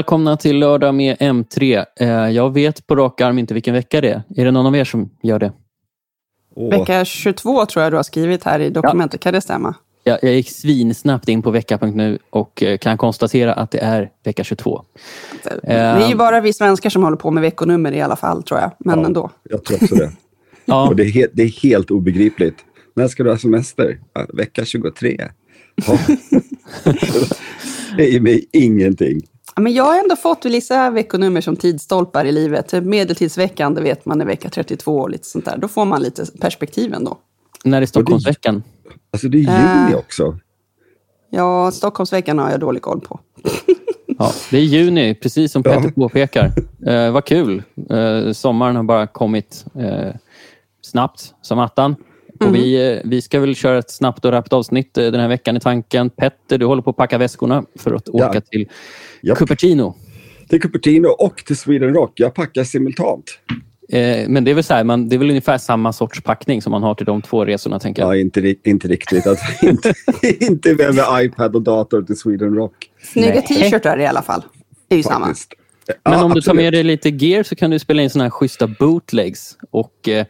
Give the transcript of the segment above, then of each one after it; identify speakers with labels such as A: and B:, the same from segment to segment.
A: Välkomna till lördag med M3. Eh, jag vet på rak arm inte vilken vecka det är. Är det någon av er som gör det?
B: Åh,
C: Vecka 22 tror jag du har skrivit här i dokumentet. Kan det stämma?
A: Jag, jag gick svinsnabbt in på vecka.nu och eh, kan konstatera att det är vecka 22.
C: Det är ju bara vi svenskar som håller på med veckonummer i alla fall, tror jag. Men
B: Ja.
C: ändå.
B: Jag tror också det.
A: Ja,
B: Och det, är helt, det är helt obegripligt. När ska du ha semester? Ja, vecka 23. Ja. det är mig ingenting.
C: Ja, Men jag har ändå fått vissa veckonummer som tidsstolpar i livet. Typ Medeltidsveckan, det vet man är vecka 32 och lite sånt där. Då får man lite perspektiv ändå.
A: när är Stockholmsveckan?
B: Alltså det är juni
C: Äh.
B: också.
C: Ja, Stockholmsveckan har jag dålig koll på.
A: Ja, det är juni, precis som
B: Ja.
A: Petter påpekar. Eh, vad kul. Eh, sommaren har bara kommit eh, snabbt som attan. Och vi, eh, vi ska väl köra ett snabbt och rappt avsnitt eh, den här veckan i tanken. Petter, du håller på att packa väskorna för att
B: Ja.
A: åka till
B: Japp.
A: Cupertino.
B: Till Cupertino och till Sweden Rock. Jag packar simultant.
A: Eh, men det är, väl så här, man, det är väl ungefär samma sorts packning som man har till de två resorna, tänker jag.
B: Ja, inte, inte riktigt. Att, inte, inte med, med iPad och dator till Sweden Rock.
C: Snygga t-shirtar i alla fall. Det är ju samma.
A: Men
B: Ja,
A: om du tar
B: absolut.
A: med dig lite gear så kan du spela in såna här schyssta bootlegs och eh,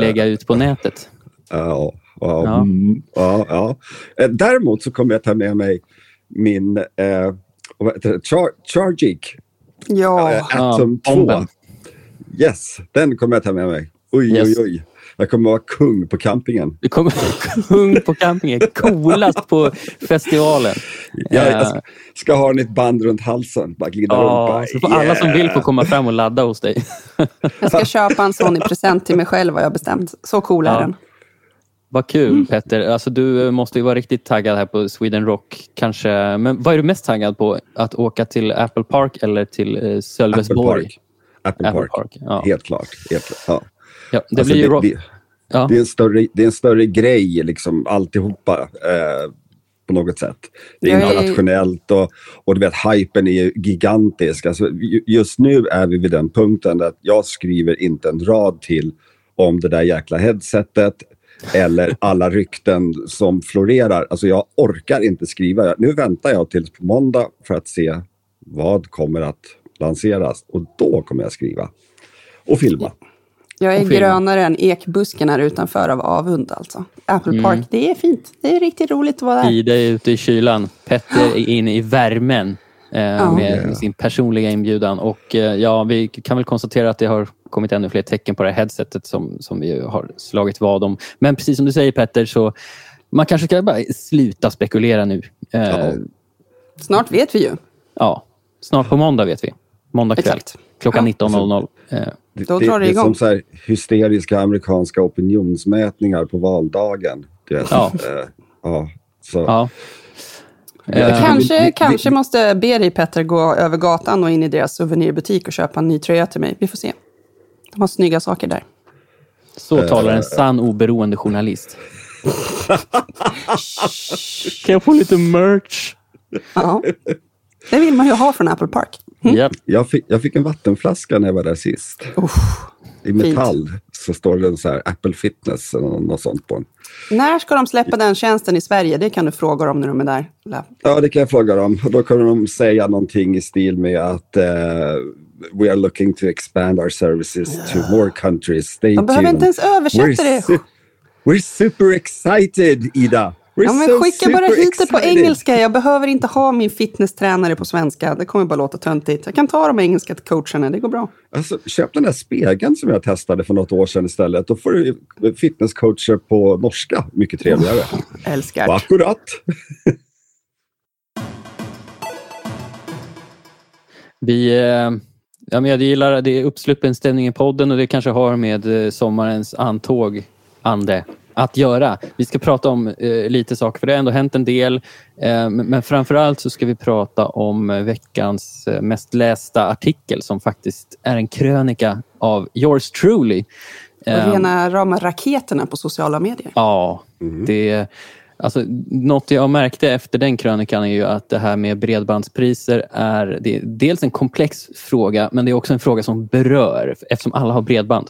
A: lägga ut på nätet.
B: Ja, ja,
A: Ja.
B: mm, ja, ja. Eh, Däremot så kommer jag ta med mig min eh? Char Chargik
C: Ja,
B: eh, Atom
A: Ja,
B: 2.
A: bomben.
B: Yes, den kommer jag ta med mig. Oj,
A: Yes.
B: oj, oj. Jag kommer vara kung på campingen.
A: Du kommer kung på campingen, coolast på festivalen.
B: Jag,
A: Eh,
B: jag ska, ska ha ett band runt halsen. Bara glida runt.
A: Ja,
B: Bara,
A: så får alla som vill få komma fram och ladda hos dig.
C: jag ska köpa en sån i present till mig själv har jag bestämt. Så cool är
A: Ja.
C: den.
A: Vad kul Petter. Alltså, du måste ju vara riktigt taggad här på Sweden Rock. Kanske. Men vad är du mest taggad på? Att åka till Apple Park eller till eh,
B: Apple
A: Sölvesborg?
B: Park. Apple,
A: Apple
B: Park.
A: Park. Ja.
B: Helt klart. Helt klart. Ja.
A: Ja, det
B: Alltså,
A: blir ju
B: det,
A: rock.
B: det,
A: Ja.
B: det, är en större, det är en större grej, liksom, alltihopa. Eh, på något sätt. Det är internationellt och, och du vet, hypen är ju gigantisk. Alltså, ju- just nu är vi vid den punkten att jag skriver inte en rad till om det där jäkla headsetet eller alla rykten som florerar. Alltså jag orkar inte skriva. Nu väntar jag till på måndag för att se vad kommer att lanseras och då kommer jag skriva och filma.
C: Jag är grönare än ekbusken här utanför av avund alltså. Apple Park, det är fint. Det är riktigt roligt att vara där.
A: Ida är ute i kylan. Petter är inne i värmen eh, med
B: Ja.
A: sin personliga inbjudan. Och eh, ja, Vi kan väl konstatera att det har kommit ännu fler tecken på det här headsetet som, som vi har slagit vad om. Men precis som du säger Petter, så man kanske ska bara sluta spekulera nu. Eh,
B: Ja.
C: Snart vet vi ju.
A: ja, snart på måndag vet vi. Måndag kväll.
C: Exakt.
A: Klockan
C: Ja.
A: 19.00. Eh,
B: Det,
C: Då
B: det,
C: drar det
B: det är
C: igång.
B: som så här hysteriska amerikanska opinionsmätningar på valdagen. Du vet.
A: Ja.
B: Eh, ja. Så,
A: ja.
B: Jag
A: Eh,
C: Kanske,
B: vi- vi-
C: kanske måste be dig Petter gå över gatan och in i deras souvenirbutik och köpa en ny tröja till mig. Vi får se. De har snygga saker där.
A: Så talar en sann oberoende journalist. kan jag få lite merch?
C: Ja. Det vill man ju ha från Apple Park.
A: Ja.
B: jag, fick, jag fick en vattenflaska när jag var där sist.
C: Uff.
B: I metall så står det en så här Apple Fitness eller något sånt på den.
C: När ska de släppa den tjänsten i Sverige? Det kan du fråga dem när de är där.
B: Ja, det kan jag fråga dem. Och då kommer de säga någonting i stil med att eh, we are looking to expand our services to more countries. Stay
C: De behöver
B: tuned.
C: inte ens översätta
B: We're,
C: det.
B: su- we're super excited, Ida. We're
C: Ja, men
B: so
C: skicka bara hit det på
B: excited.
C: engelska. Jag behöver inte ha min fitnesstränare på svenska. Det kommer bara låta töntigt. Jag kan ta de engelska till coacherna. Det går bra.
B: Alltså, köp den där spegeln som jag testade för något år sedan istället. Då får du fitnesscoacher på norska. Mycket trevligare.
C: Älskar.
B: Vad akkurat.
A: Vi, eh, ja, men jag gillar det är uppsluppen stämning i podden och det kanske har med eh, sommarens antåg, ande, att göra. Vi ska prata om eh, lite saker, för det har ändå hänt en del. Eh, men, framför allt så ska vi prata om eh, veckans eh, mest lästa artikel som faktiskt är en krönika av yours truly.
C: Och rena rama raketerna på sociala medier.
A: Ja, det, alltså, något jag märkte efter den krönikan är ju att det här med bredbandspriser är, det är dels en komplex fråga men det är också en fråga som berör eftersom alla har bredband.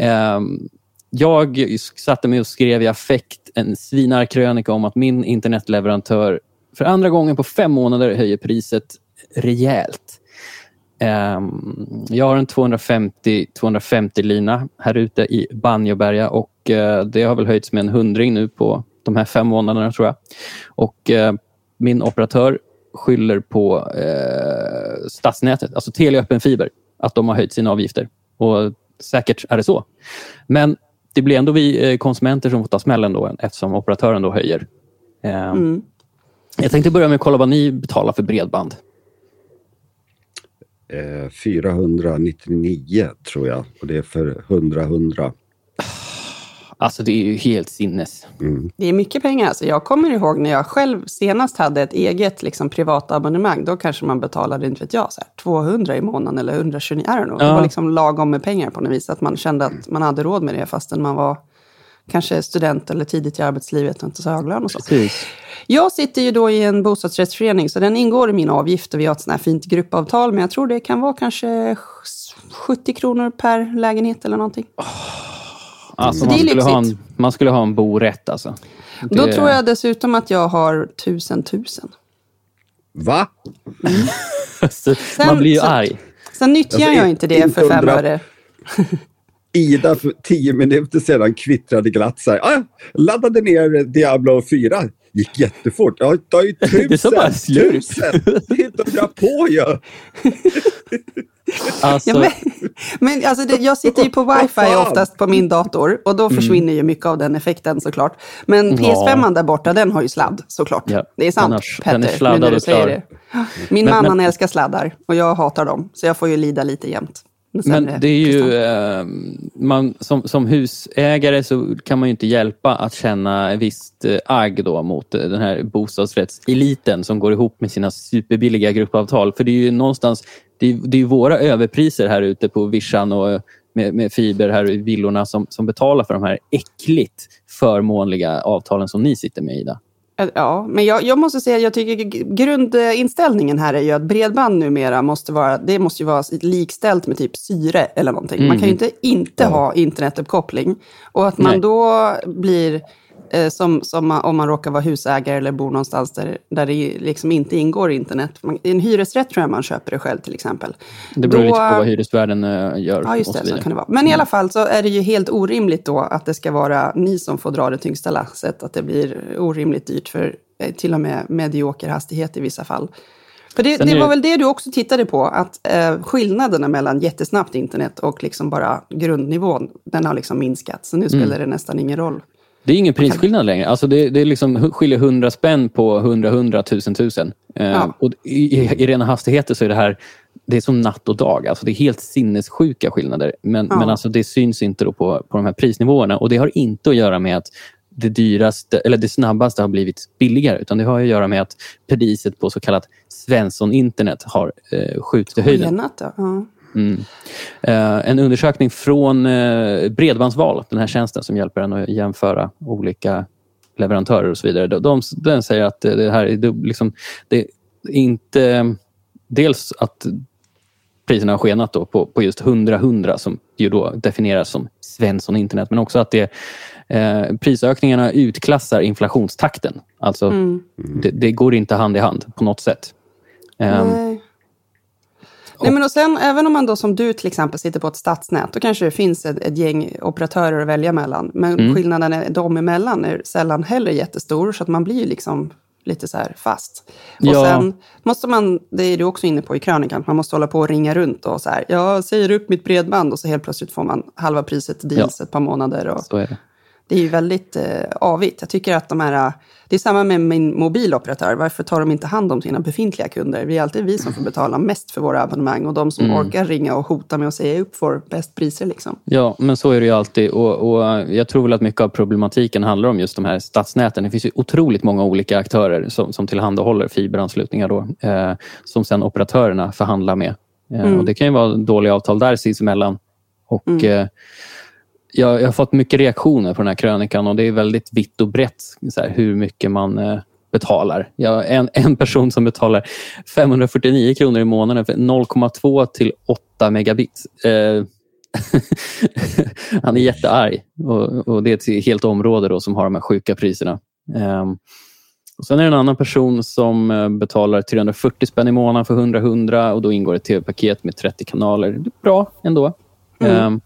A: Ehm, jag satte mig och skrev i affekt en svinarkrönika om att min internetleverantör för andra gången på fem månader höjer priset rejält. Ehm, jag har en 250, lina här ute i Banjoberga och eh, det har väl höjts med en hundring nu på de här fem månaderna tror jag. Och eh, min operatör skyller på eh, stadsnätet, alltså Telia Öppen Fiber, att de har höjt sina avgifter. Och säkert är det så. Men det blir ändå vi eh, konsumenter som får ta smällen då, eftersom operatören då höjer. Eh, mm. Jag tänkte börja med att kolla vad ni betalar för bredband.
B: 499 eh, tror jag och det är för 100 100.
A: Alltså det är ju helt sinnes. Mm.
C: Det är mycket pengar. Alltså jag kommer ihåg när jag själv senast hade ett eget liksom, privat abonnemang. Då kanske man betalade, inte vet jag, så här, 200 i månaden eller 129. I don't know. Ja. Det var liksom lagom med pengar på något vis. Att man kände att man hade råd med det fastän man var kanske student eller tidigt i arbetslivet och inte så hög lön och så. Precis. Jag sitter ju då i en bostadsrättsförening så den ingår i min avgift och vi har ett sånt här fint gruppavtal. Men jag tror det kan vara kanske 70 kronor per lägenhet eller någonting. Oh.
A: Alltså man, skulle ha en, man skulle ha en borätt alltså.
C: Det... Då tror jag dessutom att jag har tusen tusen.
B: Va?
A: Mm. sen, man blir ju sen, arg.
C: Sen nyttjar alltså, jag inte det för fem öre.
B: Ida för tio minuter sedan kvittrade glatt så här. Ah, laddade ner Diablo 4. Gick jättefort. Ja, det tar ju tusen, det bara tusen. Titta på ju.
C: Alltså... Ja, men, men alltså det, jag sitter ju på wifi oftast på min dator och då mm. försvinner ju mycket av den effekten såklart. Men PS5 ja. där borta, den har ju sladd såklart. Ja. Det är sant, den är, Petter, nu du säger det. Min men, man, men... han älskar sladdar och jag hatar dem, så jag får ju lida lite jämt.
A: Men det är ju, eh, man, som, som husägare så kan man ju inte hjälpa att känna visst eh, agg då mot eh, den här bostadsrättseliten som går ihop med sina superbilliga gruppavtal. För det är ju någonstans, det är, det är våra överpriser här ute på vischan och med, med fiber här i villorna som, som betalar för de här äckligt förmånliga avtalen som ni sitter med Ida.
C: Ja, men jag, jag måste säga att jag tycker grundinställningen här är ju att bredband numera måste vara, det måste ju vara likställt med typ syre eller någonting. Mm. Man kan ju inte inte ja. ha internetuppkoppling. Och att man Nej. då blir som, som om man råkar vara husägare eller bor någonstans där, där det liksom inte ingår internet. I en hyresrätt tror jag man köper det själv till exempel.
A: Det beror då, lite på vad hyresvärden eh, gör.
C: Ja, just det. Så kan det vara. Men i alla fall så är det ju helt orimligt då att det ska vara ni som får dra det tyngsta lasset. Att det blir orimligt dyrt för eh, till och med medioker hastighet i vissa fall. För det, det var väl det du också tittade på, att eh, skillnaderna mellan jättesnabbt internet och liksom bara grundnivån, den har liksom minskat. Så nu spelar mm. det nästan ingen roll.
A: Det är ingen prisskillnad längre. Alltså det, det är liksom, skiljer 100 spänn på 100, 100, 1000, 1000. Eh, ja. och i, i, rena hastigheter så är det här det är som natt och dag. Alltså det är helt sinnessjuka skillnader. Men, ja. men alltså det syns inte på, på de här prisnivåerna. Och Det har inte att göra med att det dyraste, eller det snabbaste har blivit billigare. Utan det har att göra med att priset på så kallat Svensson-internet har eh, skjutit i höjden. Ja. Mm. Eh, en undersökning från eh, Bredbandsval, den här tjänsten som hjälper en att jämföra olika leverantörer och så vidare. De, den säger att det här är liksom, det inte... Dels att priserna har skenat då på, på just 100-100 som ju då definieras som Svensson internet, men också att det, eh, prisökningarna utklassar inflationstakten. Alltså, mm. det, det, går inte hand i hand på något sätt.
C: Um, Nej, men och sen, även om man då som du till exempel sitter på ett stadsnät, då kanske det finns ett, ett gäng operatörer att välja mellan. Men mm. skillnaden är, dem emellan är sällan heller jättestor, så att man blir liksom lite så här fast. Och ja. sen måste man, det är du också inne på i krönikan, man måste hålla på och ringa runt och så här, jag säger upp mitt bredband och så helt plötsligt får man halva priset deals ja. ett par månader. Och, så är det det är ju väldigt eh, avigt. Jag tycker att de här... Det är samma med min mobiloperatör. Varför tar de inte hand om sina befintliga kunder? Det är alltid vi som får betala mest för våra abonnemang och de som mm. orkar ringa och hota med att säga upp får bäst priser. Liksom.
A: Ja, men så är det ju alltid. Och, och, jag tror väl att mycket av problematiken handlar om just de här stadsnäten. Det finns ju otroligt många olika aktörer som, som tillhandahåller fiberanslutningar då, eh, som sen operatörerna förhandlar med. Eh, mm. och det kan ju vara dåliga avtal där sinsemellan. Och, mm. eh, jag, jag, har fått mycket reaktioner på den här krönikan och det är väldigt vitt och brett här, hur mycket man eh, betalar. Jag en, en person som betalar 549 kronor i månaden för 0,2 till 8 megabit. Eh, han är jättearg och, och, det är ett helt område då som har de här sjuka priserna. Eh, Och sen är det en annan person som eh, betalar 340 spänn i månaden för 100-100 och då ingår ett tv-paket med 30 kanaler. Det är bra ändå.
C: Mm.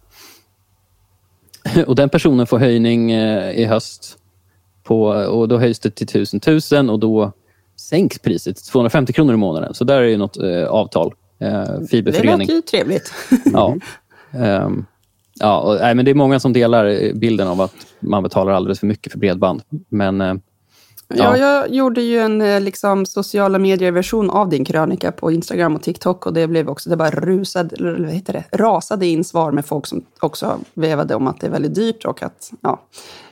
A: Och den personen får höjning uh, i höst på, och då höjs det till 1000 1000 och då sänks priset till 250 kronor i månaden. Så där är ju något uh, avtal. Uh, fiberförening.
C: Det låter ju trevligt.
A: Ja. Um, ja, och, nej, men det är många som delar bilden av att man betalar alldeles för mycket för bredband. Men uh,
C: Ja, jag gjorde ju en liksom, sociala medier-version av din krönika på Instagram och TikTok och det blev också, det bara rusade, eller vad heter det, rasade in svar med folk som också vevade om att det är väldigt dyrt och att, ja.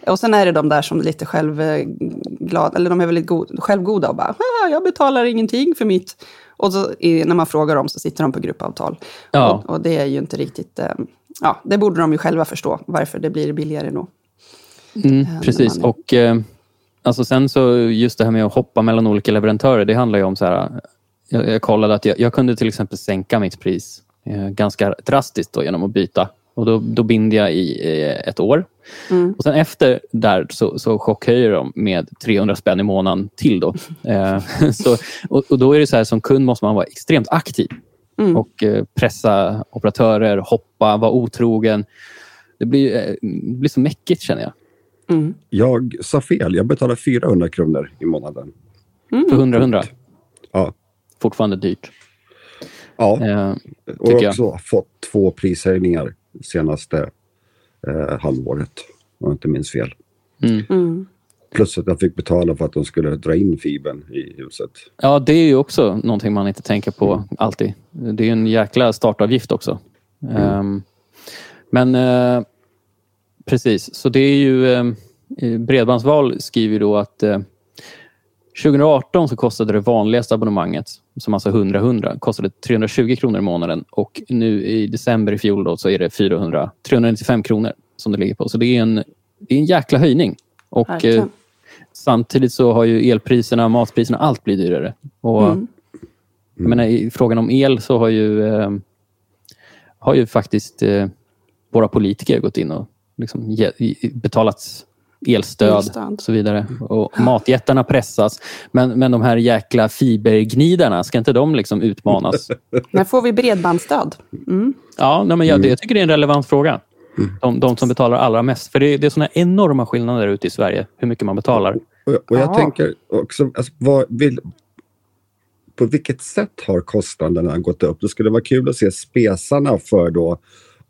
C: Och sen är det de där som är lite självglada, eller de är väldigt god, självgoda och bara, jag betalar ingenting för mitt. Och så, när man frågar dem så sitter de på gruppavtal.
A: Ja.
C: Och, och det är ju inte riktigt, eh, ja, det borde de ju själva förstå, varför det blir billigare nog.
A: Mm, precis,
C: man-
A: och eh, alltså sen så just det här med att hoppa mellan olika leverantörer, det handlar ju om så här, jag, jag kollade att jag, jag kunde till exempel sänka mitt pris eh, ganska drastiskt då, genom att byta. Och då, då binder jag i eh, ett år.
C: Mm.
A: Och sen efter där så, så chockhöjer de med 300 spänn i månaden till. Då. Eh, så, och, och då är det så här, som kund måste man vara extremt aktiv
C: Mm.
A: och eh, pressa operatörer, hoppa, vara otrogen. Det blir, eh, det blir så mäckigt känner jag.
C: Mm.
B: Jag sa fel, jag betalar 400 kronor i månaden.
A: För 100-100.
B: Ja,
A: Fortfarande dyrt.
B: ja.
A: Eh,
B: och jag har
A: jag.
B: också fått två prishöjningar senaste eh, halvåret, om jag inte minns fel.
A: mm.
C: Mm.
B: Plus att jag fick betala för att de skulle dra in fibern i huset.
A: Ja, det är ju också någonting man inte tänker på alltid. Det är ju en jäkla startavgift också. Ehm, men eh, precis, så det är ju... eh, Bredbandsval skriver då att eh, 2018 så kostade det vanligaste abonnemanget, som alltså 100-100, kostade 320 kronor i månaden och nu i december i fjol då, så är det 400, 395 kronor som det ligger på. Så det är en, det är en jäkla höjning. Och eh. Samtidigt så har ju elpriserna, matpriserna, allt blivit dyrare. Och,
C: Mm.
A: menar, I frågan om el så har ju, eh, har ju faktiskt eh, våra politiker gått in och liksom betalat elstöd
C: Elstöd.
A: och så vidare. Och matjättarna pressas. Men, men de här jäkla fibergnidarna, ska inte de liksom utmanas?
C: När får vi bredbandsstöd? Mm.
A: Ja, nej, men jag, jag tycker det är en relevant fråga. De, de som betalar allra mest. För det, det är såna enorma skillnader ute i Sverige, hur mycket man betalar.
B: Och, och jag
C: Ja.
B: tänker också, alltså, vad vill, på vilket sätt har kostnaderna gått upp? Det skulle vara kul att se spesarna för då,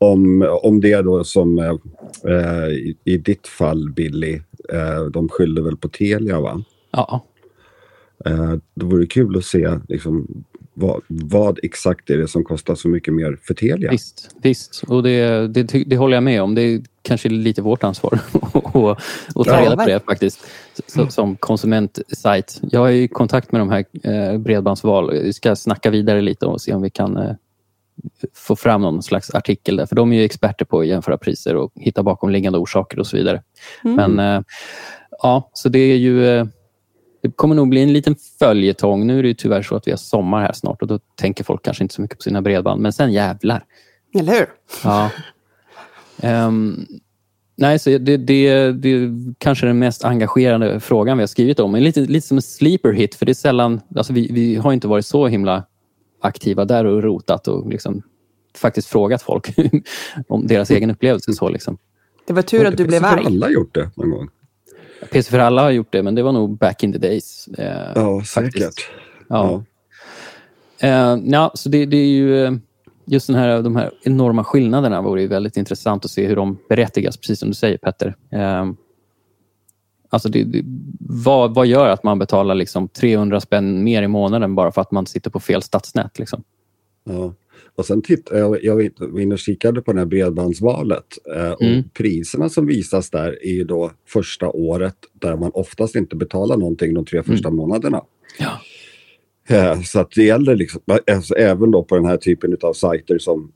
B: om, om det då som eh, i, i ditt fall Billy, eh, de skyller väl på Telia va?
A: Ja,
B: Eh, det vore kul att se liksom, vad, vad exakt är det som kostar så mycket mer för Telia?
A: Visst, visst. och det, det, det håller jag med om. Det är kanske lite vårt ansvar att- ta reda på det faktiskt. Så, som konsumentsajt. Jag är i kontakt med de här eh, bredbandsval. Vi ska snacka vidare lite och se om vi kan eh, få fram någon slags artikel där. För de är ju experter på att jämföra priser och hitta bakomliggande orsaker och så vidare.
C: Mm.
A: Men eh, ja, så det är ju... Eh, det kommer nog bli en liten följetong. Nu är det ju tyvärr så att vi har sommar här snart och då tänker folk kanske inte så mycket på sina bredband. Men sen jävlar.
C: Eller hur?
A: Ja. Ehm, nej, så det, det, det är kanske den mest engagerande frågan vi har skrivit om. Lite, lite som en sleeper hit, för det är sällan... Alltså vi, vi har inte varit så himla aktiva där och rotat och liksom faktiskt frågat folk om deras egen upplevelse. Så liksom.
C: Det var tur att du blev
B: Har
C: arg.
B: alla gjort det någon gång?
A: PC för alla har gjort det, men det var nog back in the days. eh,
B: Ja,
A: faktiskt.
B: säkert.
A: Ja. Eh, ja, så det, det är ju eh, just den här, de här enorma skillnaderna vore ju väldigt intressant att se hur de berättigas, precis som du säger Petter. Eh, alltså det, det, vad, vad gör att man betalar liksom 300 spänn mer i månaden bara för att man sitter på fel stadsnät? Liksom?
B: Ja. Och sen tittade jag, jag var inne och kikade på det här bredbandsvalet. Eh, och
A: Mm.
B: priserna som visas där är ju då första året där man oftast inte betalar någonting de tre första månaderna.
A: Ja.
B: Eh, så att det gäller liksom, alltså, även då på den här typen av sajter som,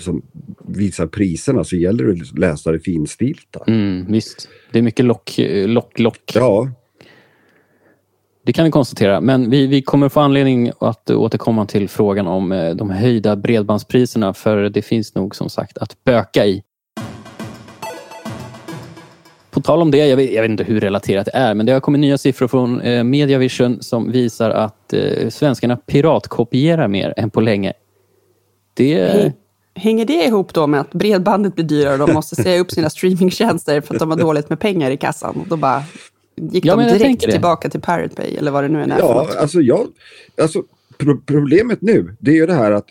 B: som visar priserna så gäller det att läsa det finstilta.
A: Mm, visst, det är mycket lock, lock, lock.
B: Ja,
A: Det kan vi konstatera. Men vi, vi kommer få anledning att återkomma till frågan om eh, de höjda bredbandspriserna för det finns nog som sagt att böka i. på tal om det, jag vet, jag vet, inte hur relaterat det är, men det har kommit nya siffror från eh, Mediavision som visar att eh, svenskarna piratkopierar mer än på länge. Det...
C: Hänger det ihop då med att bredbandet blir dyrare och de måste säga upp sina streamingtjänster för att de har dåligt med pengar i kassan? Och då bara gick ja, de direkt tillbaka till Pirate Bay eller vad det nu är.
B: Ja, alltså, jag, alltså pro problemet nu, det är ju det här att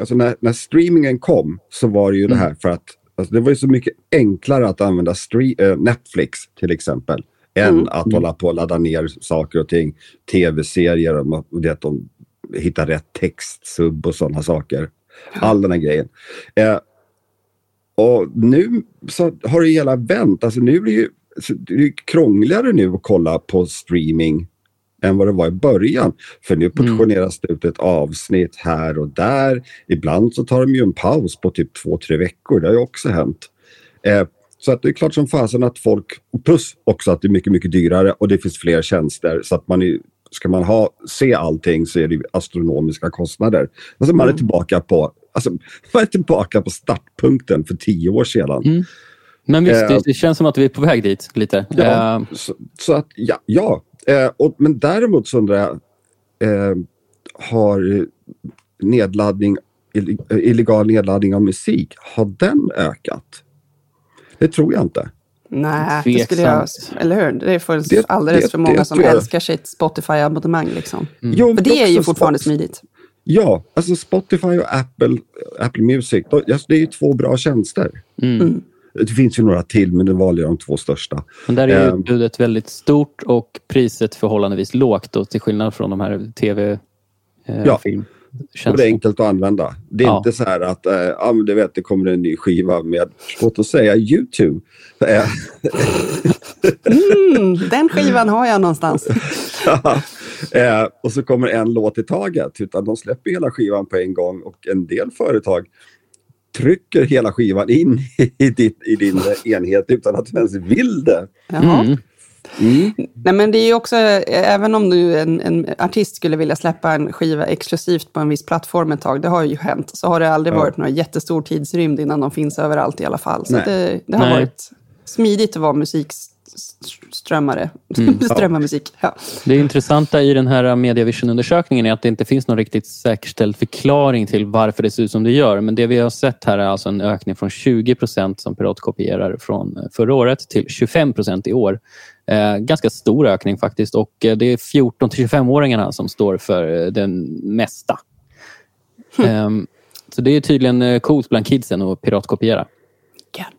B: alltså när, när streamingen kom så var det ju mm. det här för att alltså det var ju så mycket enklare att använda äh, Netflix till exempel än mm. att hålla på och ladda ner saker och ting, tv-serier och, och det att de hittar rätt text, sub och sådana saker. All den här grejen. Eh, och nu så har det hela vänt. Alltså nu blir ju, det är krångligare nu att kolla på streaming än vad det var i början. För nu portioneras det ut ett avsnitt här och där. Ibland så tar de ju en paus på typ två, tre veckor. Det har ju också hänt. Eh, så att det är klart som fasen att folk, plus också att det är mycket, mycket dyrare och det finns fler tjänster så att man är, ska man ha, se allting så är det astronomiska kostnader. Alltså man är mm. tillbaka på Alltså, man är tillbaka på startpunkten för tio år sedan. Mm.
A: Men visst, eh, det känns som att vi är på väg dit lite.
B: Ja, uh. så, så, att ja, ja Eh, och, men däremot så undrar jag, eh, har nedladdning, illegal nedladdning av musik, har den ökat? Det tror jag inte.
C: Nej, det skulle jag, eller hur? Det är det, alldeles det, för många som älskar sitt Spotify-abonnemang. Liksom. Mm. Jo, för det är ju fortfarande smidigt.
B: Ja, alltså Spotify och Apple, Apple Music, det är ju två bra tjänster. Mm. Mm. Det finns ju några till, men det var de två största.
A: Men där är utbudet eh, väldigt stort och priset förhållandevis lågt då, till skillnad från de här tv
B: eh, ja. film. Och det är enkelt att använda. Det är ja. inte så här att äh, ja, men du vet, det kommer en ny skiva med, låt oss säga Youtube.
C: mm, den skivan har jag någonstans.
B: ja, äh, och så kommer en låt i taget. Utan de släpper hela skivan på en gång och en del företag trycker hela skivan in i, ditt, i din enhet utan att du ens vill det.
C: Mm. Mm. Nej, men det är också, även om du en, en, artist skulle vilja släppa en skiva exklusivt på en viss plattform ett tag, det har ju hänt, så har det aldrig ja. varit någon jättestor tidsrymd innan de finns överallt i alla fall. Så det, det, har Nej. varit smidigt att vara musik strömmare. Mm. Strömmar musik. Ja.
A: Det intressanta i den här Mediavision-undersökningen är att det inte finns någon riktigt säkerställd förklaring till varför det ser ut som det gör. Men det vi har sett här är alltså en ökning från 20 procent som piratkopierar från förra året till 25 procent i år. Eh, ganska stor ökning faktiskt och eh, det är 14 till 25-åringarna som står för eh, den mesta. Mm. Eh, så det är tydligen eh, coolt bland kidsen att piratkopiera.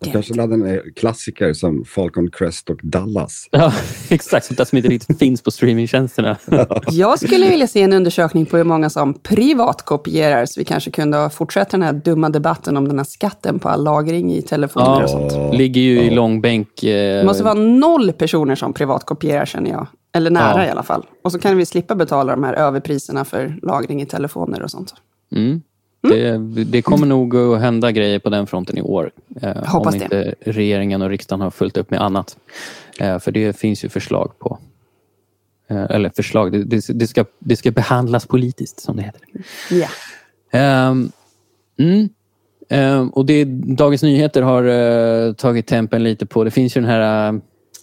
B: God kanske laddar ner klassiker som Falcon Crest och Dallas.
A: Ja, exakt. Sånt där som inte riktigt finns på streamingtjänsterna.
C: Jag skulle vilja se en undersökning på hur många som privatkopierar, så vi kanske kunde fortsätta den här dumma debatten om den här skatten på all lagring i telefoner ja, och sånt.
A: ligger ju ja. i långbänk. Eh...
C: Det måste vara noll personer som privatkopierar, känner jag. Eller nära ja. i alla fall. Och så kan vi slippa betala de här överpriserna för lagring i telefoner och sånt.
A: Mm. Mm. Det, det, kommer nog att hända grejer på den fronten i år. Eh, om inte det. regeringen och riksdagen har fullt upp med annat. Eh, för det finns ju förslag på eh, eller förslag, det, det, det, ska, det ska behandlas politiskt som det heter.
C: Ja.
A: Um, mm. um, och det Dagens Nyheter har uh, tagit tempen lite på, det finns ju den här uh,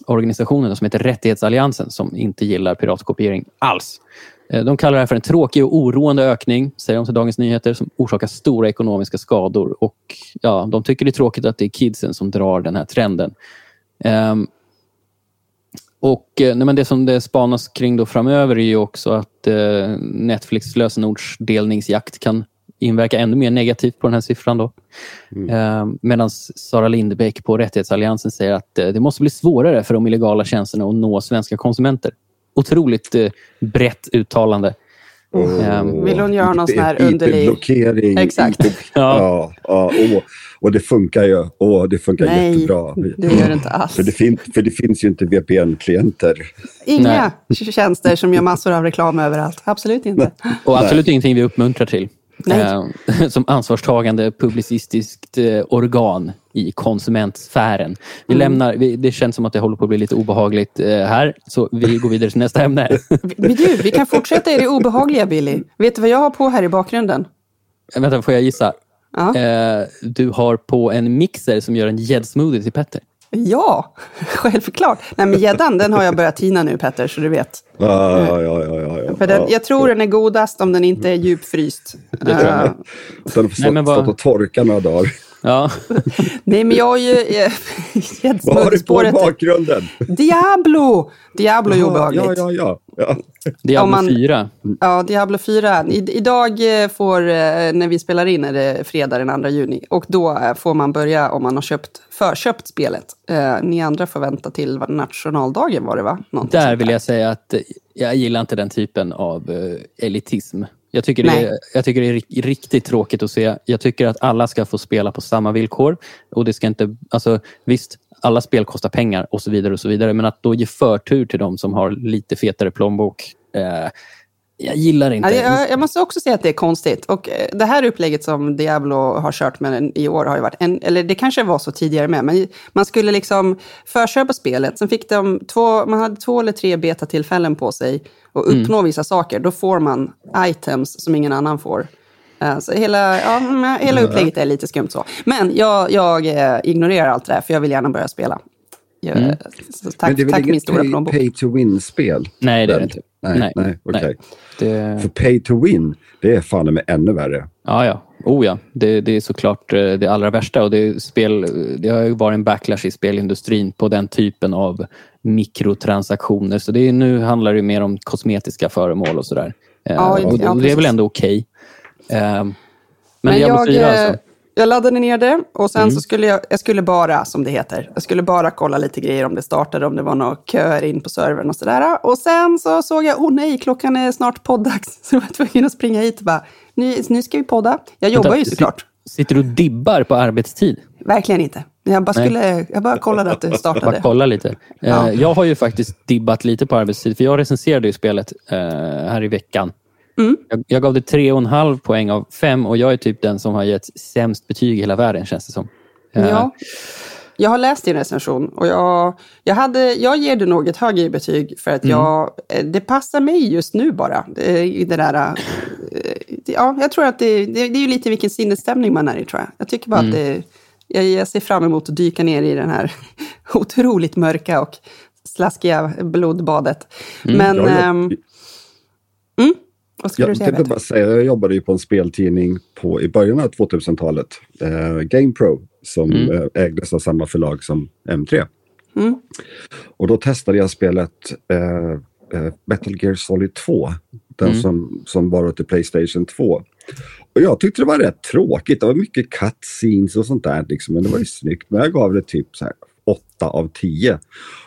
A: organisationen som heter Rättighetsalliansen som inte gillar piratkopiering alls. Eh, de kallar det här för en tråkig och oroande ökning, säger de till Dagens Nyheter, som orsakar stora ekonomiska skador. Och ja, De tycker det är tråkigt att det är kidsen som drar den här trenden. Um, och eh, nej, men Det som det spanas kring då framöver är ju också att eh, Netflix lösenordsdelningsjakt kan inverka ännu mer negativt på den här siffran. Då. Mm. Eh, Medan Sara Lindbäck på Rättighetsalliansen säger att eh, det måste bli svårare för de illegala tjänsterna att nå svenska konsumenter otroligt eh, brett uttalande.
C: Mm. Vill hon göra någon sån här underlig...
B: Blockering.
C: Exakt.
B: ja. ja, och, och det funkar ju. Och det funkar Nej, jättebra.
C: det gör det inte alls.
B: För det, fin för det finns ju inte VPN-klienter.
C: Inga Nej. tjänster som gör massor av reklam överallt. Absolut inte.
A: Och absolut Nej. ingenting vi uppmuntrar till. Eh, som ansvarstagande publicistiskt eh, organ i konsumentsfären. Vi mm. lämnar, vi, det känns som att det håller på att bli lite obehagligt eh, här, så vi går vidare till nästa ämne.
C: Men du, vi kan fortsätta i det obehagliga, Billy. Vet du vad jag har på här i bakgrunden?
A: Eh, vänta, får jag gissa? Ja. Du har på en mixer som gör en gäddsmoothie till Petter.
C: Ja, självklart. Nej, men gäddan, den har jag börjat tina nu, Petter, så du vet.
B: Ja, ja, ja. ja, ja,
C: För den,
B: ja.
C: jag tror den är godast om den inte är djupfryst.
A: tror jag
C: Eh,
B: den får
A: Nej, vad-
B: stått och torka några dagar.
A: Ja.
C: nej, men jag har ju... eh,
B: Vad har du på i bakgrunden?
C: Diablo! Diablo är obehagligt.
B: Ja, ja, ja. ja.
A: Diablo
C: man-
A: 4.
C: Ja, Diablo 4. I, idag eh, får, eh, när vi spelar in, är det fredag den 2 juni. Och då får man börja om man har köpt, förköpt spelet. Eh, ni andra får vänta till vad, nationaldagen var det va? Någonting
A: Där vill jag säga att jag gillar inte den typen av eh, elitism. Jag tycker, det är, jag tycker det är ri- riktigt tråkigt att se. Jag tycker att alla ska få spela på samma villkor. Och det ska inte, alltså, visst, alla spel kostar pengar och så vidare. och så vidare Men att då ge förtur till de som har lite fetare plånbok. Eh, jag gillar inte.
C: Ja, jag, jag måste också säga att det är konstigt. Och eh, det här upplägget som Diablo har kört med i år har ju varit, en, eller det kanske var så tidigare med, men man skulle liksom förköpa spelet, sen fick de två, man hade två eller tre betatillfällen på sig och uppnå vissa saker. Då får man items som ingen annan får. Eh, Så hela, ja, men hela upplägget är lite skumt så. Men jag, jag eh, ignorerar allt det där, för jag vill gärna börja spela. Jag, så tack,
B: Men det är väl
C: tack min
B: inget pay, pay to win-spel?
A: Nej, det är det inte.
B: Nej, nej,
A: Nej,
B: okej.
A: nej. Det,
B: För pay to win, det är fan med ännu värre.
A: Ja, ja. Oh, ja. Det, det är såklart eh, det allra värsta. Och det, är spel, det har ju varit en backlash i spelindustrin på den typen av mikrotransaktioner. Så det är, nu handlar det mer om kosmetiska föremål och sådär. Eh,
C: Ja,
A: och,
C: ja,
A: det är väl ändå okej. Eh, men
C: Men
A: Diablo
C: jag,
A: 4
C: eh,
A: alltså.
C: jag laddade ner det och sen
A: Mm.
C: så skulle jag, jag skulle bara, som det heter, jag skulle bara kolla lite grejer om det startade, om det var några köer in på servern och sådär. Och sen så såg jag, oh nej, klockan är snart poddags. Så jag var tvungen att springa hit och bara, nu, nu ska vi podda. Jag jobbar
A: Vänta,
C: ju såklart.
A: Sitter du och dibbar på arbetstid?
C: Verkligen inte. Jag bara,
A: Nej.
C: skulle, jag bara kollade att
A: Bara
C: startade.
A: kolla lite. Eh,
C: Ja.
A: Jag har ju faktiskt dibbat lite på arbetstid, för jag recenserade ju spelet eh, här i veckan.
C: Mm.
A: Jag, jag gav det tre och en halv poäng av fem och jag är typ den som har gett sämst betyg i hela världen, känns det som. Eh,
C: Ja. Jag har läst din recension och jag, jag, hade, jag ger det nog ett högre betyg för att
A: Mm.
C: jag, eh, det passar mig just nu bara. Det, där, eh, ja, jag tror att det, det, det är ju lite vilken sinnesstämning man är i tror jag. Jag tycker bara
A: Mm.
C: att det, jag, jag ser fram emot att dyka ner i den här otroligt mörka och slaskiga blodbadet.
A: Mm.
C: Men,
B: Jag,
C: ehm, mm, vad skulle
B: jag
C: du säga? Peter?
B: bara säga, jag jobbade ju på en speltidning på, i början av 2000-talet. Eh, GamePro, som
A: Mm.
B: eh, ägdes av samma förlag som M3.
C: Mm.
B: Och då testade jag spelet eh, eh, Metal Gear Solid 2. Den
A: Mm.
B: som, som var till Playstation 2. Och jag tyckte det var rätt tråkigt. Det var mycket cutscenes och sånt där. Liksom. Men det var ju snyggt. Men jag gav det typ så här 8 av 10.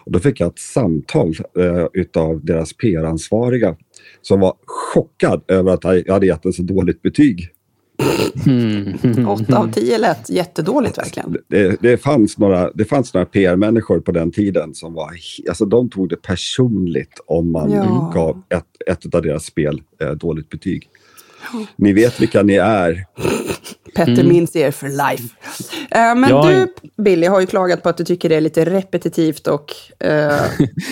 B: Och då fick jag ett samtal eh, utav deras PR-ansvariga som var chockad över att jag hade gett en så dåligt betyg.
A: Mm.
C: Åtta av tio lät jättedåligt verkligen.
B: Det, det, fanns några, det fanns några PR-människor på den tiden som var, alltså de tog det personligt om man
C: Ja.
B: gav ett, ett av deras spel eh, dåligt betyg. Ni vet vilka ni är.
C: Petter minns er för life. Eh, men
A: Ja,
C: du, Billy, har ju klagat på att du tycker det är lite repetitivt och eh,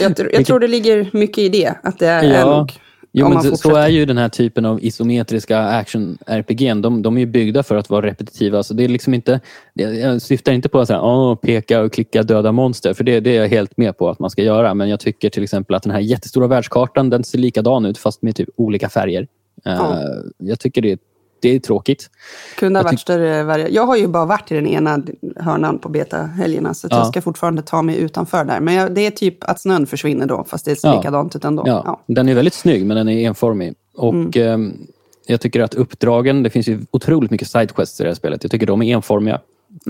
C: jag, tr- jag tror det ligger mycket i det. Att det är,
A: Ja.
C: nog,
A: Jo, men så, är ju den här typen av isometriska action-RPG. De, de är ju byggda för att vara repetitiva. Så det är liksom inte, jag syftar inte på att säga, Åh, peka och klicka döda monster. För det, det är jag helt med på att man ska göra. Men jag tycker till exempel att den här jättestora världskartan den ser likadan ut fast med typ olika färger. Eh,
C: Ja.
A: Jag tycker det, det är tråkigt.
C: Kunde ha varit större variation. Jag har ju bara varit i den ena hörnan på beta-helgerna, så
A: Ja.
C: jag ska fortfarande ta mig utanför där. Men jag, det är typ att snön försvinner då, fast det ser
A: Ja.
C: likadant ut ändå.
A: Ja. Den är väldigt snygg, men den är enformig. Och ehm, Jag tycker att uppdragen, det finns ju otroligt mycket sidequests i det här spelet. Jag tycker de är enformiga.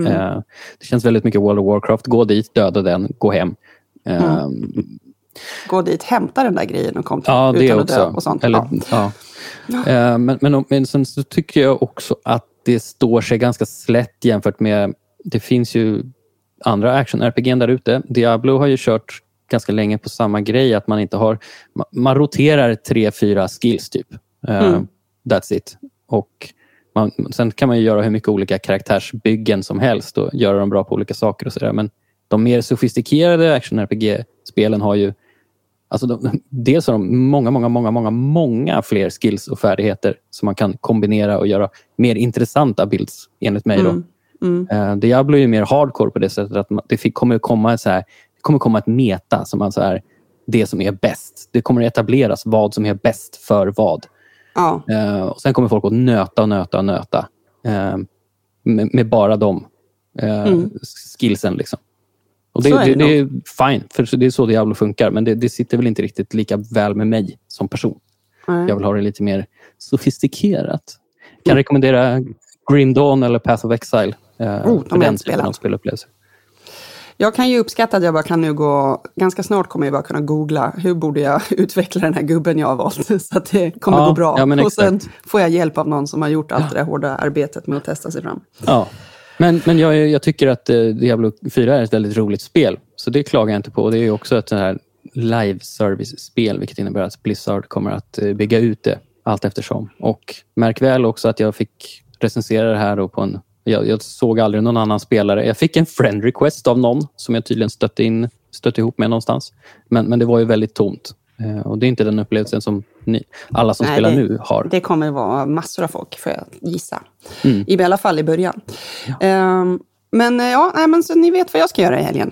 A: Eh, det känns väldigt mycket World of Warcraft. Gå dit, döda den, gå hem. Eh,
C: Gå dit, hämta den där grejen och kom till,
A: Ja, det
C: utan att dö
A: också.
C: och sånt.
A: Eller,
C: ja.
A: Ja. Eh, Men, men, men sen så tycker jag också att det står sig ganska slätt jämfört med... Det finns ju andra action-RPG där ute. Diablo har ju kört ganska länge på samma grej. Att man inte har... ma- Man roterar tre, fyra skills typ. Eh,
C: Mm.
A: That's it. Och man, sen kan man ju göra hur mycket olika karaktärsbyggen som helst och göra dem bra på olika saker och sådär. Men de mer sofistikerade action-RPG-spelen har ju Alltså de, dels har de många, många, många, många, många fler skills och färdigheter som man kan kombinera och göra mer intressanta builds, enligt mig. Då.
C: Mm. Mm.
A: Eh, Diablo är ju mer hardcore på det sättet att man- det fick, kommer, komma så här, det kommer komma ett meta som alltså är det som är bäst. Det kommer etableras vad som är bäst för vad.
C: Ja.
A: Eh, och Sen kommer folk att nöta och nöta och nöta eh, med, med bara de eh,
C: Mm.
A: skillsen. Liksom. Och det,
C: är
A: det,
C: det
A: det är fine, för så- det är så Diablo funkar. Men det, det sitter väl inte riktigt lika väl med mig som person.
C: Nej.
A: Jag vill ha det lite mer sofistikerat. Kan
C: Mm.
A: rekommendera Grim Dawn eller Path of Exile. Eh,
C: Oh, de
A: för
C: jag
A: den typen av
C: spelat.
A: spelupplevelse.
C: Jag kan ju uppskatta att jag bara kan nu gå... Ganska snart kommer jag bara kunna googla hur borde jag utveckla den här gubben jag har valt. Så att det kommer
A: Ja,
C: gå bra.
A: ja,
C: och sen får jag hjälp av någon som har gjort allt det där hårda arbetet med att testa sig fram.
A: Ja. Men, men jag, jag tycker att eh, Diablo 4 är ett väldigt roligt spel. Så det klagar jag inte på. Det är också ett sånt här live service-spel vilket innebär att Blizzard kommer att eh, bygga ut det allt eftersom. Och märk väl också att jag fick recensera det här då på en... Jag, jag såg aldrig någon annan spelare. Jag fick en friend request av någon som jag tydligen stötte, in, stötte ihop med någonstans. Men, men det var ju väldigt tomt. Eh, och det är inte den upplevelsen som ni, alla som
C: Nej,
A: spelar
C: det-
A: nu har.
C: Det kommer vara massor av folk, får jag gissa.
A: Mm.
C: I alla fall i början. Ehm, men eh, ja, nej, men så ni vet vad jag ska göra i helgen.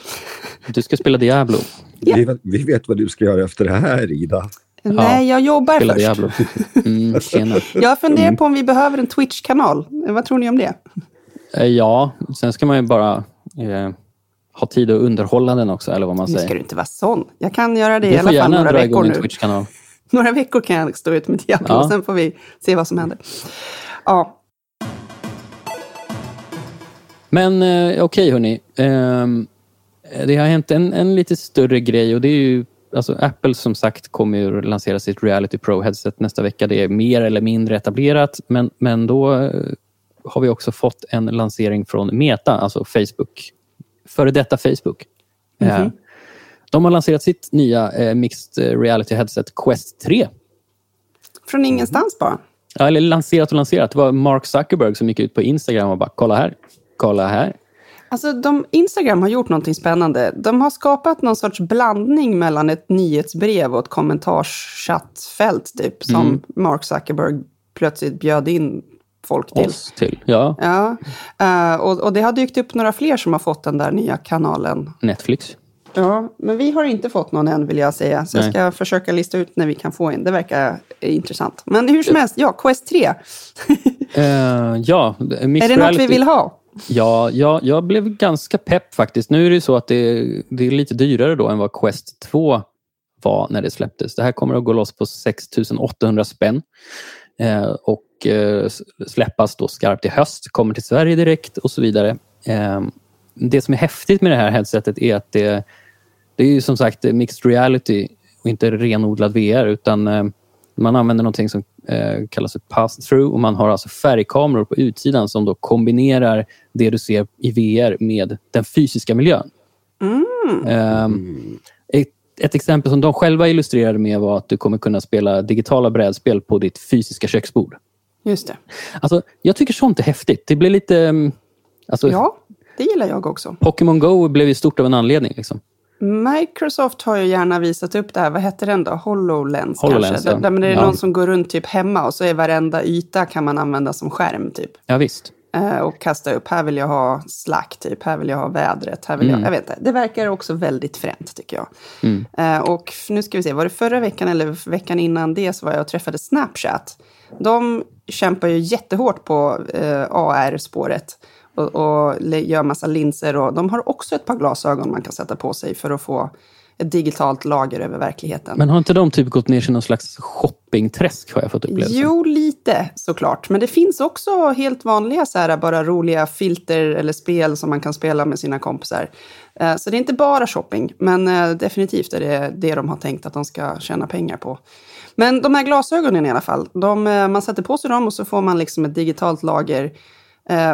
A: Du ska spela Diablo.
C: Ja.
B: Vi, vet- vi vet vad du ska göra efter det här, Ida.
C: Nej, jag jobbar
A: Spela
C: först.
A: Diablo. Mm, tjena.
C: Jag funderar på om vi behöver en Twitch-kanal. Vad tror ni om det?
A: Eh, Ja, sen ska man ju bara eh, ha tid att underhålla den också, eller vad man
C: Nu ska
A: säger.
C: du inte vara sån. Jag kan göra det i
A: Du
C: alla fall några veckor nu.
A: Twitch-kanal.
C: Några veckor kan jag stå ut med Diablo,
A: Ja.
C: sen får vi se vad som händer. Ja,
A: Men eh, okej hörni. Ehm, det har hänt en, en lite större grej och det är ju Alltså Apple som sagt kommer att lansera sitt Reality Pro-headset nästa vecka. Det är mer eller mindre etablerat, men, men då eh, har vi också fått en lansering från Meta, alltså Facebook. Före detta Facebook. Eh, de har lanserat sitt nya eh, Mixed Reality Headset Quest 3.
C: från ingenstans bara.
A: Ja, eller lanserat och lanserat. Det var Mark Zuckerberg som gick ut på Instagram och bara kolla här, kolla här.
C: Alltså, de, Instagram har gjort någonting spännande. De har skapat någon sorts blandning mellan ett nyhetsbrev och ett kommentarschattfält, typ, som
A: Mm.
C: Mark Zuckerberg plötsligt bjöd in folk till.
A: Oss till. Ja,
C: Ja, eh, och, och det har dykt upp några fler som har fått den där nya kanalen.
A: Netflix.
C: Ja, men vi har inte fått någon än vill jag säga. Så jag
A: Nej.
C: ska försöka lista ut när vi kan få en. Det verkar intressant. Men hur som helst, ja, Quest 3.
A: Eh, ja, Mixed
C: är det något vi vill ha?
A: Ja, ja, jag blev ganska pepp faktiskt. Nu är det ju så att det, det är lite dyrare då än vad Quest 2 var när det släpptes. Det här kommer att gå loss på 6 800 spänn. Eh, och släppas då skarpt i höst, kommer till Sverige direkt och så vidare. Eh, det som är häftigt med det här headsetet är att det, det är ju som sagt mixed reality och inte renodlad VR utan eh, man använder någonting som eh, kallas för pass-through och man har alltså färgkameror på utsidan som då kombinerar det du ser i VR med den fysiska miljön. Ehm, ett, ett exempel som de själva illustrerade med var att du kommer kunna spela digitala brädspel på ditt fysiska köksbord.
C: Just det.
A: Alltså, jag tycker sånt är häftigt. Det blir lite... mm, Alltså,
C: Ja, det gillar jag också.
A: Pokémon Go blev ju stort av en anledning. Liksom.
C: Microsoft har ju gärna visat upp det här, vad hette den då? HoloLens,
A: HoloLens,
C: kanske?
A: ja.
C: Där, där det är
A: Ja.
C: någon som går runt typ hemma och så är varenda yta kan man använda som skärm typ.
A: Ja, visst.
C: Eh, och kasta upp, här vill jag ha Slack typ, här vill jag ha vädret, här vill
A: Mm.
C: jag, jag vet inte. Det verkar också väldigt fränt tycker jag.
A: Mm.
C: Eh, och nu ska vi se, var det förra veckan eller veckan innan det så var jag och träffade Snapchat. De kämpar ju jättehårt på eh, AR-spåret och, och gör massa linser och de har också ett par glasögon man kan sätta på sig för att få ett digitalt lager över verkligheten.
A: Men har inte de typ gått ner sig i någon slags shoppingträsk har jag fått upplevelsen?
C: Jo, lite såklart. Men det finns också helt vanliga så här, bara roliga filter eller spel som man kan spela med sina kompisar. Eh, Så det är inte bara shopping, men eh, definitivt är det det de har tänkt att de ska tjäna pengar på. Men de här glasögonen i alla fall, de, eh, man sätter på sig dem och så får man liksom ett digitalt lager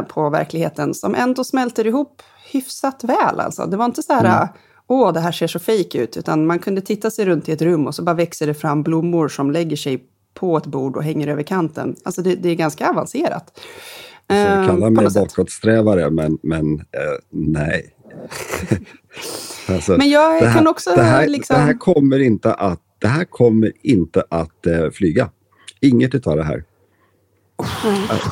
C: på verkligheten som ändå smälter ihop hyfsat väl. Alltså. Det var inte så här, åh, det här ser så fejk ut, utan man kunde titta sig runt i ett rum och så bara växer det fram blommor som lägger sig på ett bord och hänger över kanten. Alltså det, det är ganska avancerat.
B: Så
C: Eh,
B: kalla mig bakåtsträvare, men, men eh, nej. alltså,
C: Men jag
B: det här,
C: kan också
B: det här,
C: liksom...
B: det här kommer inte att, det här kommer inte att eh, flyga. Inget utav det här.
A: Jag
B: Alltså,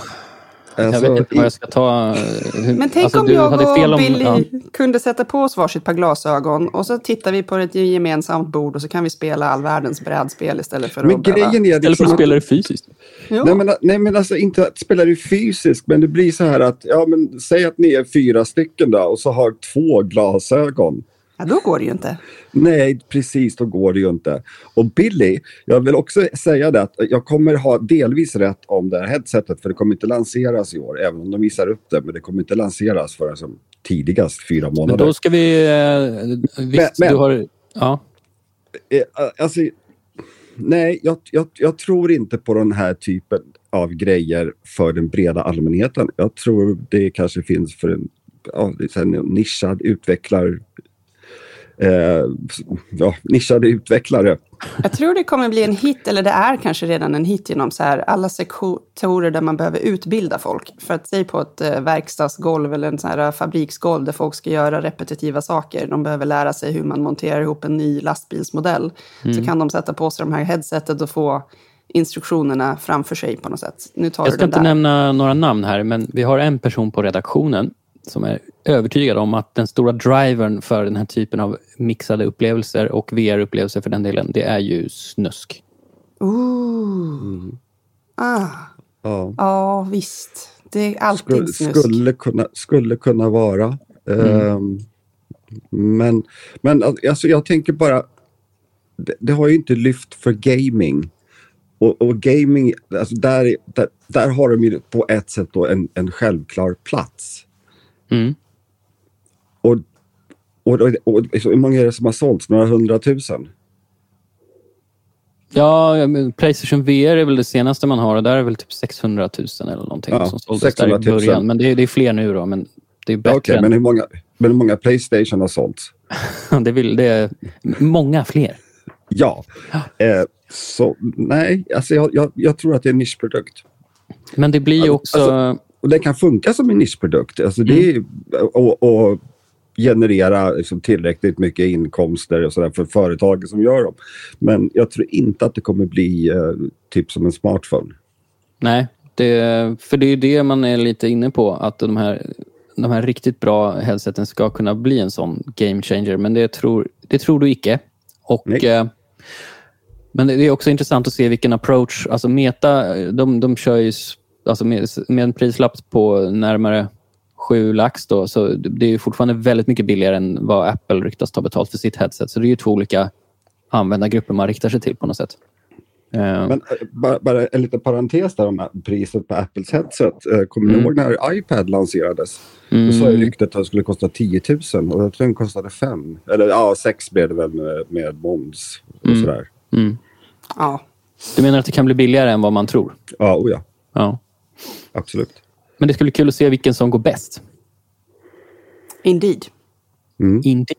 A: vet inte vad jag ska ta. Hur,
C: Men tänk
A: alltså,
C: om
A: du
C: jag
A: hade fel
C: och
A: om-
C: Billy
A: ja.
C: kunde sätta på oss varsitt par glasögon och så tittar vi på ett gemensamt bord och så kan vi spela all världens brädspel istället för
B: Men
C: att behöva-
B: grejen är
A: Eller för
B: liksom
A: att spela det fysiskt.
B: Nej men, nej men alltså inte att spela det fysiskt men det blir så här att ja men säg att ni är fyra stycken då och så har två glasögon.
C: Ja, då går det ju inte.
B: Nej precis då går det ju inte. Och Billy, jag vill också säga det att jag kommer ha delvis rätt om det här headsetet för det kommer inte lanseras i år även om de visar upp det men det kommer inte lanseras förrän som tidigast fyra
A: Men
B: månader.
A: då ska vi... Eh, visst,
B: Men-
A: du har... Ja.
B: Eh, Alltså, nej, jag, jag, jag tror inte på den här typen av grejer för den breda allmänheten. Jag tror det kanske finns för en, ja, nischad utvecklar, eh, ja, nischade utvecklare.
C: Jag tror det kommer bli en hit, eller det är kanske redan en hit genom så här alla sektorer där man behöver utbilda folk. För att säg på ett eh, verkstadsgolv eller en sån här fabriksgolv där folk ska göra repetitiva saker. De behöver lära sig hur man monterar ihop en ny lastbilsmodell. Så kan de sätta på sig de här headsetet och få instruktionerna framför sig på något sätt. Nu tar
A: Jag ska inte nämna några namn här, men vi har en person på redaktionen som är övertygad om att den stora drivern för den här typen av mixade upplevelser och VR-upplevelser för den delen, det är ju snusk.
C: Ooh. Ah,
B: Ja.
C: ja, visst. Det är alltid
B: Skulle,
C: snusk.
B: skulle, kunna, skulle kunna vara. Ehm, men, men alltså, jag tänker bara, det, det har ju inte lyft för gaming. Och, och gaming, alltså där, där, där har de ju på ett sätt då en, en självklar plats.
A: Mm.
B: Och, och, och, och hur många är det som har sålts? Några hundratusen?
A: Ja, Playstation VR är väl det senaste man har och där är väl typ 600 000 eller någonting
B: Ja,
A: som såldes där
B: 600
A: i
B: 000.
A: början. Men det är, det är fler nu då, men det är
B: Ja,
A: bättre
B: Okej,
A: än...
B: men, hur många, men hur många Playstation har sålts?
A: det, vill, det är många fler.
B: Ja. Eh, så nej, alltså jag, jag, jag tror att det är en nischprodukt.
A: Men det blir ju också...
B: Alltså- Och det kan funka som en nischprodukt. Alltså det är, och, och generera liksom tillräckligt mycket inkomster och sådär för företagen som gör dem. Men jag tror inte att det kommer bli eh, typ som en smartphone.
A: Nej, det, för det är det man är lite inne på. Att de här, de här riktigt bra headseten ska kunna bli en sån game changer. Men det tror, det tror du icke. Och, eh, men det är också intressant att se vilken approach. Alltså Meta, de, de kör ju alltså med, med en prislapp på närmare 7 lax. Då, så det är ju fortfarande väldigt mycket billigare än vad Apple ryktas ta betalt för sitt headset. Så det är ju två olika användargrupper man riktar sig till på något sätt. Eh,
B: Men eh, bara, bara en liten parentes där om priset på Apples headset. Eh, kommer ni
A: Mm.
B: ihåg när iPad lanserades? Då sa ju ryktet att det skulle kosta 10 000 och jag tror den kostade 5. Eller ja, 6 blev det väl med, med moms och sådär.
A: mm.
C: Ja.
A: Du menar att det kan bli billigare än vad man tror?
B: Ja, oh ja,
A: Ja.
B: Absolut.
A: Men det skulle bli kul att se vilken som går bäst.
C: Indeed.
A: Inte.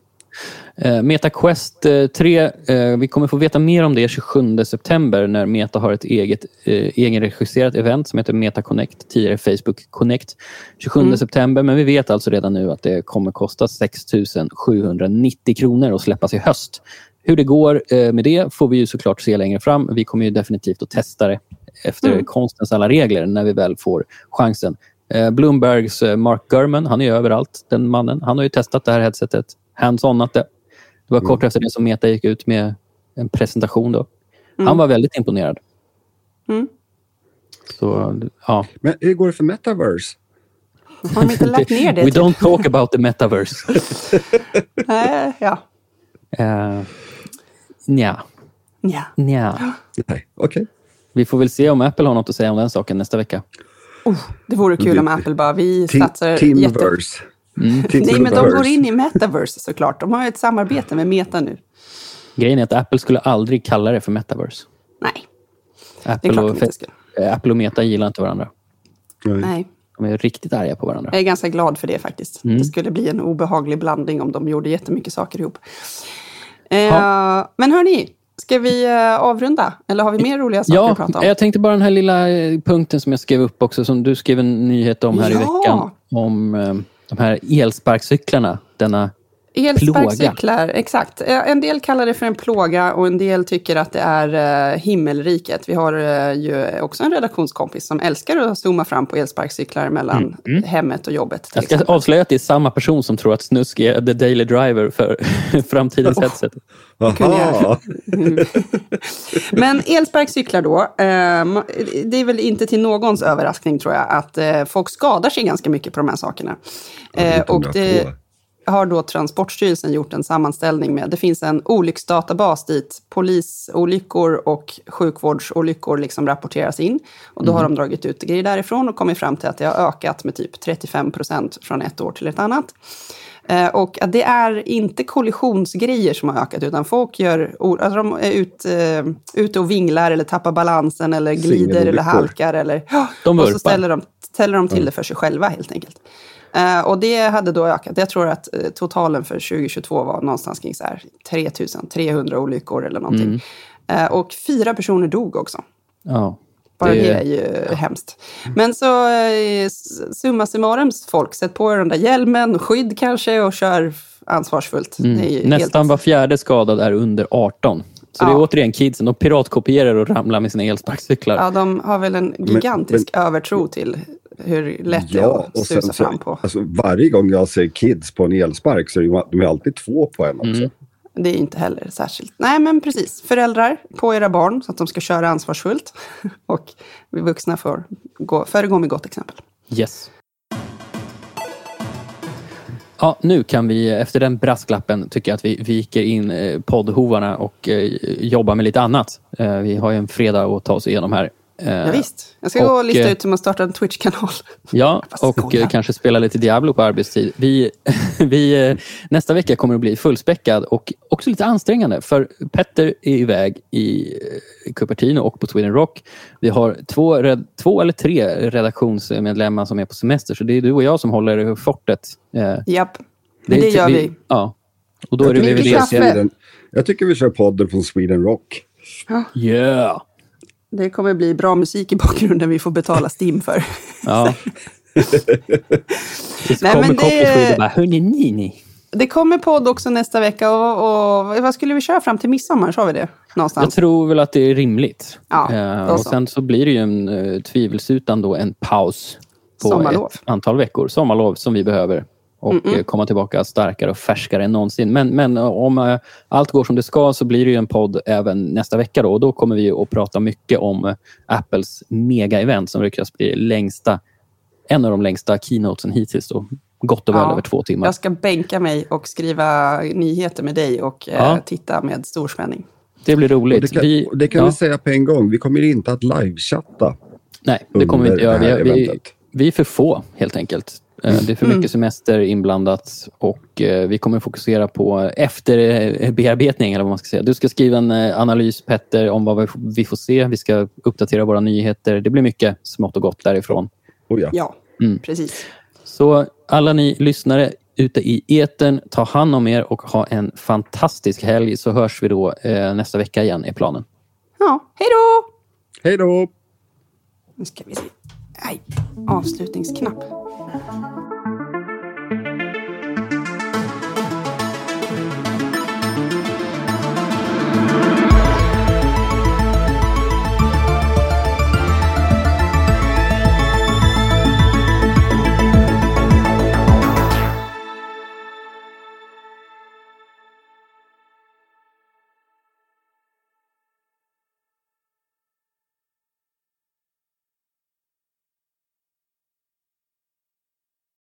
A: Eh, Meta Quest eh, 3, eh, vi kommer få veta mer om det 27 september när Meta har ett eget eh, egenregisserat event som heter Meta Connect, tidigare Facebook Connect. 27 september, men vi vet alltså redan nu att det kommer kosta 6 790 kronor att släppas i höst. Hur det går eh, med det får vi ju såklart se längre fram. Vi kommer ju definitivt att testa det efter konstens alla regler när vi väl får chansen. Eh, Bloombergs eh, Mark Gurman, han är ju överallt, den mannen. Han har ju testat det här headsetet, hands-onat det. Det var kort efter det som Meta gick ut med en presentation. Då. Han var väldigt imponerad.
C: Mm.
A: Så, ja.
B: Men hur går det för Metaverse?
C: Har de inte lagt ner det?
A: We
C: typ?
A: don't talk about the metaverse.
C: Nej, ja.
A: uh, nja,
C: ja.
A: nja.
B: Nej, okej.
A: Vi får väl se om Apple har något att säga om den saken nästa vecka.
C: Det vore kul om Apple bara, vi satsar jätte...
B: Teamverse.
A: Mm.
C: Nej, men de går in i metaverse såklart. De har ju ett samarbete med Meta nu.
A: Grejen är att Apple skulle aldrig kalla det för metaverse.
C: Nej, det är
A: Apple,
C: klart
A: och, eh, Apple och Meta gillar inte varandra.
C: Nej,
A: De är riktigt arga på varandra.
C: jag är ganska glad för det faktiskt.
A: Mm.
C: Det skulle bli en obehaglig blandning om de gjorde jättemycket saker ihop. Eh. Men hörni, ska vi eh, avrunda? Eller har vi mer roliga saker
A: Ja,
C: att prata om?
A: jag tänkte bara den här lilla eh, punkten som jag skrev upp också, som du skrev en nyhet om här i
C: Ja.
A: veckan. Om eh, de här elsparkcyklarna. Denna
C: Elsparkcyklar, exakt. En del kallar det för en plåga och en del tycker att det är uh, himmelriket. Vi har uh, ju också en redaktionskompis som älskar att zooma fram på elsparkcyklar mellan mm. Mm. hemmet och jobbet.
A: Jag ska exempel. avslöja att det är samma person som tror att snusk är the daily driver för framtidens oh. headset.
C: Men elsparkcyklar då. Det är väl inte till någons överraskning tror jag att folk skadar sig ganska mycket på de här sakerna.
B: Ja, och det,
C: har då Transportstyrelsen gjort en sammanställning med. Det finns en olycksdatabas dit polisolyckor och sjukvårdsolyckor liksom rapporteras in. Och då mm. har de dragit ut grejer därifrån och kommit fram till att det har ökat med typ 35 procent från ett år till ett annat. Eh, och att det är inte kollisionsgrejer som har ökat, utan folk gör, alltså de är ut, uh, ute och vinglar eller tappar balansen eller glider eller halkar. Eller,
A: de
C: och så ställer de, ställer de till det för sig själva helt enkelt. Uh, och det hade då ökat. Jag tror att uh, totalen för 2022 var någonstans kring så här 3300 olyckor eller någonting. Mm. Uh, och fyra personer dog också.
A: Ja.
C: Bara det, det är ju ja. hemskt. Men så summa summarum folk, sätt på er den där hjälmen, skydd kanske och kör ansvarsfullt.
A: Mm. Nästan helt... var fjärde skadad är under 18. Så ja. det är återigen kidsen, de piratkopierar och ramlar med sina elsparkcyklar.
C: Ja, de har väl en gigantisk men, men, övertro till hur lätt ja, det är att susa fram på.
B: Alltså, varje gång jag ser kids på en elspark så är de alltid två på en också. Mm.
C: Det är inte heller särskilt. Nej, men precis. Föräldrar på era barn så att de ska köra ansvarsfullt. Och vi vuxna får gå, föregå med gott exempel.
A: Yes. Ja, nu kan vi efter den brasklappen tycka att vi viker in eh, poddhovarna och eh, jobbar med lite annat. Eh, vi har ju en fredag att ta oss igenom här.
C: Ja, visst. Jag ska och, gå och lista ut hur man startar en Twitch-kanal.
A: Ja, och kanske spela lite Diablo på arbetstid. Vi, vi, nästa vecka kommer att bli fullspäckad och också lite ansträngande. För Petter är iväg i Cupertino och på Sweden Rock. Vi har två, två eller tre redaktionsmedlemmar som är på semester. Så det är du och jag som håller fortet.
C: Japp, det, det gör vi. vi.
A: Ja.
B: Och då är det vi Jag tycker vi kör podden från Sweden Rock.
C: Ja.
A: Yeah!
C: Det kommer bli bra musik i bakgrunden vi får betala STIM för.
A: Ja. det Nej, kommer det... och bara, hörni ni, ni.
C: Det kommer podd också nästa vecka och, och, vad skulle vi köra fram till midsommar? Sa vi det? Någonstans?
A: Jag tror väl att det är rimligt.
C: Ja,
A: uh, och sen så blir det ju en uh, tvivelsutan då en paus på
C: Sommarlov.
A: ett antal veckor. Sommarlov som vi behöver och mm -mm. komma tillbaka starkare och färskare än någonsin. Men, men om äh, allt går som det ska så blir det ju en podd även nästa vecka. Då, och då kommer vi att prata mycket om Apples mega-event som ryktas bli längsta, en av de längsta keynotesen hittills. Då. Gott och väl ja, över två timmar.
C: Jag ska bänka mig och skriva nyheter med dig och ja. titta med stor spänning.
A: Det blir roligt.
B: Och det kan, vi, det kan ja. vi säga på en gång. Vi kommer inte att livechatta.
A: Nej, det kommer vi inte göra. Vi, vi, vi är för få helt enkelt. Eh, det är för mycket mm. semester inblandat och eh, vi kommer fokusera på efterbearbetning eller vad man ska säga. Du ska skriva en eh, analys Petter om vad vi får se. Vi ska uppdatera våra nyheter. Det blir mycket smått och gott därifrån.
B: Oh ja,
C: ja mm. precis.
A: Så alla ni lyssnare ute i eten, ta hand om er och ha en fantastisk helg så hörs vi då nästa vecka igen är planen.
C: Ja, hej då!
B: Hej då!
C: Nu ska vi se. Nej, avslutningsknapp. Thank you.